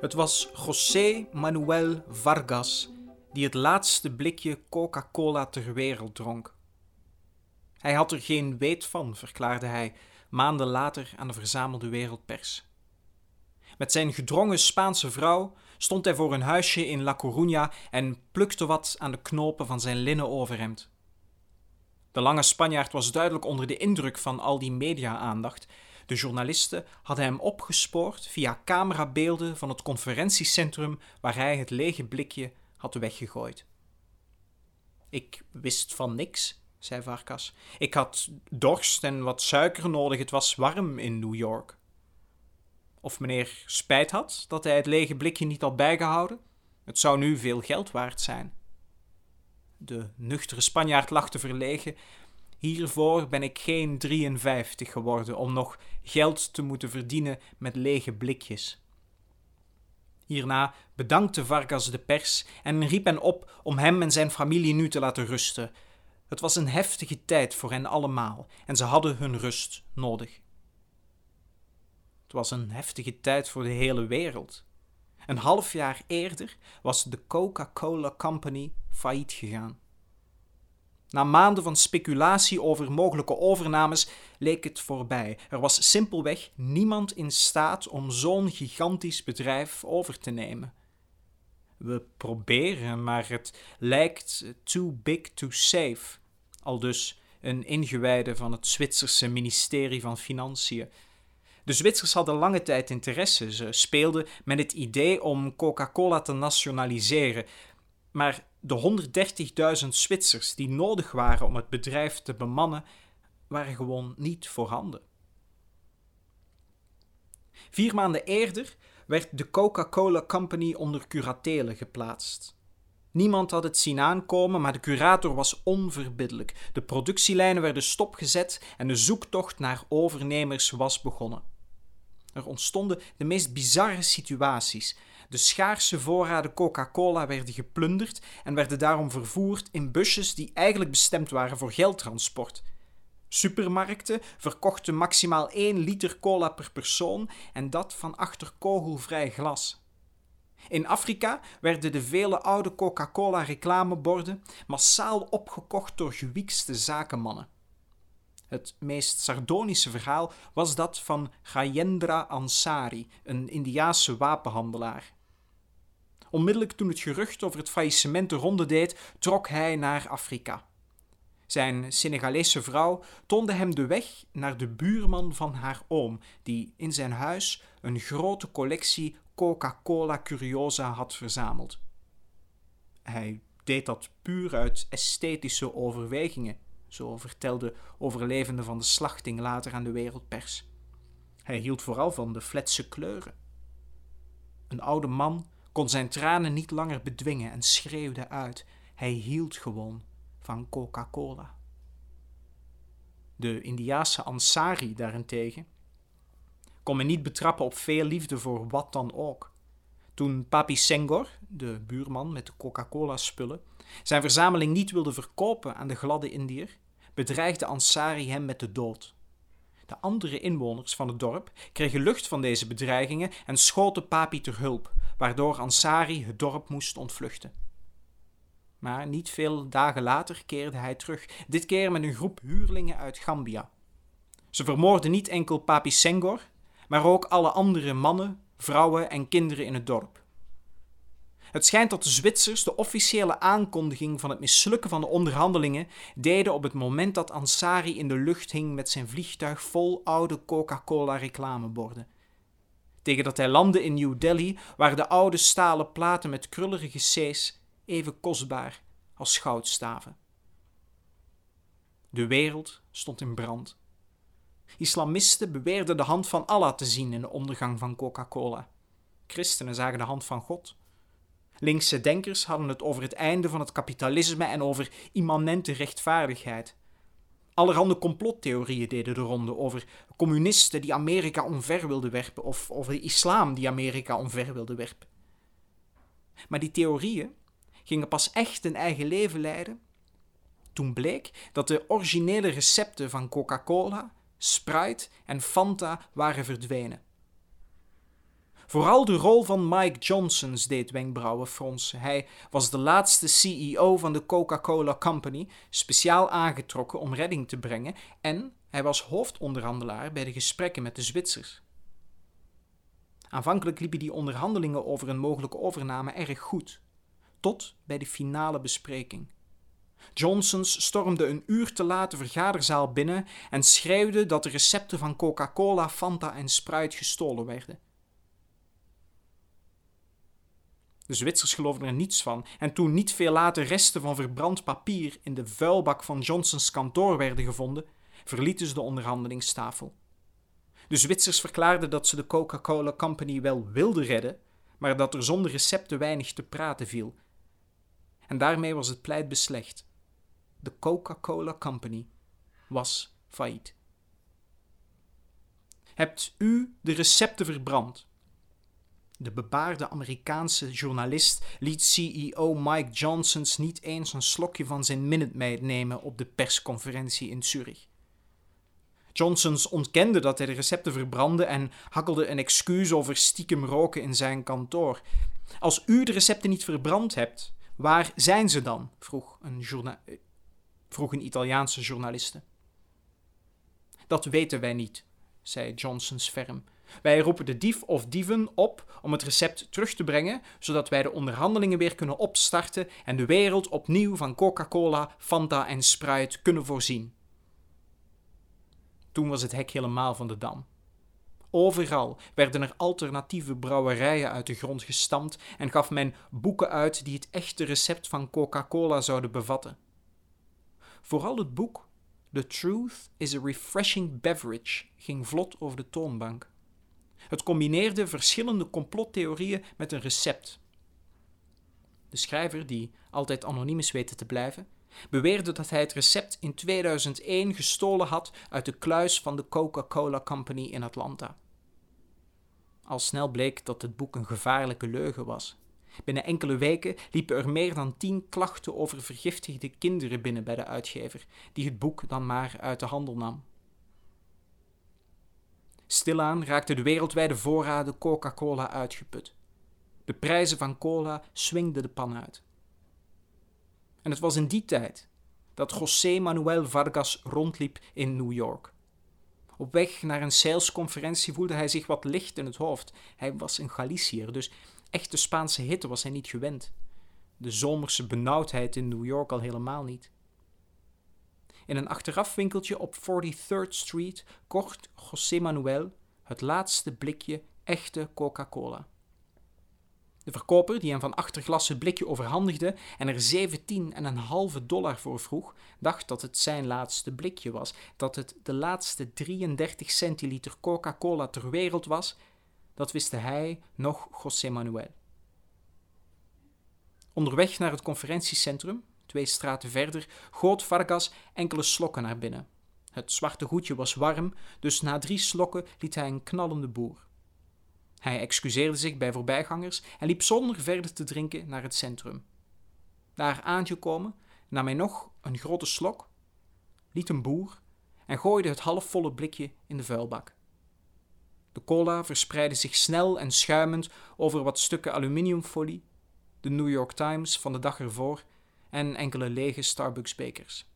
Het was José Manuel Vargas die het laatste blikje Coca-Cola ter wereld dronk. Hij had er geen weet van, verklaarde hij maanden later aan de verzamelde wereldpers. Met zijn gedrongen Spaanse vrouw stond hij voor een huisje in La Coruña en plukte wat aan de knopen van zijn linnen overhemd. De lange Spanjaard was duidelijk onder de indruk van al die media-aandacht de journalisten hadden hem opgespoord via camerabeelden van het conferentiecentrum waar hij het lege blikje had weggegooid. Ik wist van niks, zei Varkas. Ik had dorst en wat suiker nodig, het was warm in New York. Of meneer spijt had dat hij het lege blikje niet had bijgehouden? Het zou nu veel geld waard zijn. De nuchtere Spanjaard lachte verlegen Hiervoor ben ik geen 53 geworden om nog geld te moeten verdienen met lege blikjes. Hierna bedankte Vargas de pers en riep hen op om hem en zijn familie nu te laten rusten. Het was een heftige tijd voor hen allemaal en ze hadden hun rust nodig. Het was een heftige tijd voor de hele wereld. Een half jaar eerder was de Coca-Cola Company failliet gegaan. Na maanden van speculatie over mogelijke overnames leek het voorbij. Er was simpelweg niemand in staat om zo'n gigantisch bedrijf over te nemen. We proberen, maar het lijkt too big to save. Al dus een ingewijde van het Zwitserse ministerie van Financiën. De Zwitsers hadden lange tijd interesse. Ze speelden met het idee om Coca-Cola te nationaliseren. Maar de 130.000 Zwitsers die nodig waren om het bedrijf te bemannen, waren gewoon niet voorhanden. Vier maanden eerder werd de Coca-Cola Company onder curatele geplaatst. Niemand had het zien aankomen, maar de curator was onverbiddelijk. De productielijnen werden stopgezet en de zoektocht naar overnemers was begonnen. Er ontstonden de meest bizarre situaties. De schaarse voorraden Coca-Cola werden geplunderd en werden daarom vervoerd in busjes die eigenlijk bestemd waren voor geldtransport. Supermarkten verkochten maximaal 1 liter cola per persoon en dat van achter kogelvrij glas. In Afrika werden de vele oude Coca-Cola reclameborden massaal opgekocht door gewiekste zakenmannen. Het meest sardonische verhaal was dat van Gayendra Ansari, een Indiaanse wapenhandelaar. Onmiddellijk toen het gerucht over het faillissement de ronde deed, trok hij naar Afrika. Zijn Senegalese vrouw toonde hem de weg naar de buurman van haar oom, die in zijn huis een grote collectie Coca-Cola Curiosa had verzameld. Hij deed dat puur uit esthetische overwegingen, zo vertelde overlevende van de slachting later aan de wereldpers. Hij hield vooral van de fletse kleuren. Een oude man kon zijn tranen niet langer bedwingen en schreeuwde uit: hij hield gewoon van Coca-Cola. De Indiaanse Ansari daarentegen kon men niet betrappen op veel liefde voor wat dan ook. Toen Papi Senghor, de buurman met de Coca-Cola-spullen, zijn verzameling niet wilde verkopen aan de gladde Indiër, bedreigde Ansari hem met de dood. De andere inwoners van het dorp kregen lucht van deze bedreigingen en schoten Papi ter hulp, waardoor Ansari het dorp moest ontvluchten. Maar niet veel dagen later keerde hij terug, dit keer met een groep huurlingen uit Gambia. Ze vermoorden niet enkel Papi Senghor, maar ook alle andere mannen, vrouwen en kinderen in het dorp. Het schijnt dat de Zwitsers de officiële aankondiging van het mislukken van de onderhandelingen deden op het moment dat Ansari in de lucht hing met zijn vliegtuig vol oude Coca-Cola reclameborden. Tegen dat hij landde in New Delhi waren de oude stalen platen met krullerige C's even kostbaar als goudstaven. De wereld stond in brand. Islamisten beweerden de hand van Allah te zien in de ondergang van Coca-Cola. Christenen zagen de hand van God. Linkse denkers hadden het over het einde van het kapitalisme en over immanente rechtvaardigheid. Allerhande complottheorieën deden de ronde over communisten die Amerika omver wilden werpen of over de islam die Amerika omver wilde werpen. Maar die theorieën gingen pas echt een eigen leven leiden toen bleek dat de originele recepten van Coca-Cola, Sprite en Fanta waren verdwenen. Vooral de rol van Mike Johnsons deed wenkbrauwen fronsen. Hij was de laatste CEO van de Coca-Cola Company, speciaal aangetrokken om redding te brengen, en hij was hoofdonderhandelaar bij de gesprekken met de Zwitsers. Aanvankelijk liepen die onderhandelingen over een mogelijke overname erg goed, tot bij de finale bespreking. Johnsons stormde een uur te laat de vergaderzaal binnen en schreeuwde dat de recepten van Coca-Cola, Fanta en Sprite gestolen werden. De Zwitsers geloofden er niets van, en toen niet veel later resten van verbrand papier in de vuilbak van Johnsons kantoor werden gevonden, verlieten ze de onderhandelingstafel. De Zwitsers verklaarden dat ze de Coca-Cola Company wel wilden redden, maar dat er zonder recepten weinig te praten viel. En daarmee was het pleit beslecht. De Coca-Cola Company was failliet. Hebt u de recepten verbrand? De bebaarde Amerikaanse journalist liet CEO Mike Johnsons niet eens een slokje van zijn Minute Maid nemen op de persconferentie in Zurich. Johnsons ontkende dat hij de recepten verbrandde en hakkelde een excuus over stiekem roken in zijn kantoor. Als u de recepten niet verbrand hebt, waar zijn ze dan? vroeg een, vroeg een Italiaanse journaliste. Dat weten wij niet, zei Johnsons ferm. Wij roepen de dief of dieven op om het recept terug te brengen, zodat wij de onderhandelingen weer kunnen opstarten en de wereld opnieuw van Coca-Cola, Fanta en Sprite kunnen voorzien. Toen was het hek helemaal van de dam. Overal werden er alternatieve brouwerijen uit de grond gestampt en gaf men boeken uit die het echte recept van Coca-Cola zouden bevatten. Vooral het boek The Truth is a Refreshing Beverage ging vlot over de toonbank. Het combineerde verschillende complottheorieën met een recept. De schrijver, die altijd anoniem is weten te blijven, beweerde dat hij het recept in 2001 gestolen had uit de kluis van de Coca-Cola Company in Atlanta. Al snel bleek dat het boek een gevaarlijke leugen was. Binnen enkele weken liepen er meer dan tien klachten over vergiftigde kinderen binnen bij de uitgever, die het boek dan maar uit de handel nam. Stilaan raakten de wereldwijde voorraden Coca-Cola uitgeput. De prijzen van cola swingden de pan uit. En het was in die tijd dat José Manuel Vargas rondliep in New York. Op weg naar een salesconferentie voelde hij zich wat licht in het hoofd. Hij was een Galiciër, dus echte Spaanse hitte was hij niet gewend. De zomerse benauwdheid in New York al helemaal niet. In een achterafwinkeltje op 43rd Street kocht José Manuel het laatste blikje echte Coca-Cola. De verkoper, die hem van achterglas het blikje overhandigde en er 17,5 dollar voor vroeg, dacht dat het zijn laatste blikje was, dat het de laatste 33 centiliter Coca-Cola ter wereld was. Dat wisten hij nog José Manuel. Onderweg naar het conferentiecentrum, twee straten verder, goot Vargas enkele slokken naar binnen. Het zwarte goedje was warm, dus na drie slokken liet hij een knallende boer. Hij excuseerde zich bij voorbijgangers en liep zonder verder te drinken naar het centrum. Daar aangekomen nam hij nog een grote slok, liet een boer en gooide het halfvolle blikje in de vuilbak. De cola verspreidde zich snel en schuimend over wat stukken aluminiumfolie, de New York Times van de dag ervoor en enkele lege Starbucks-bekers.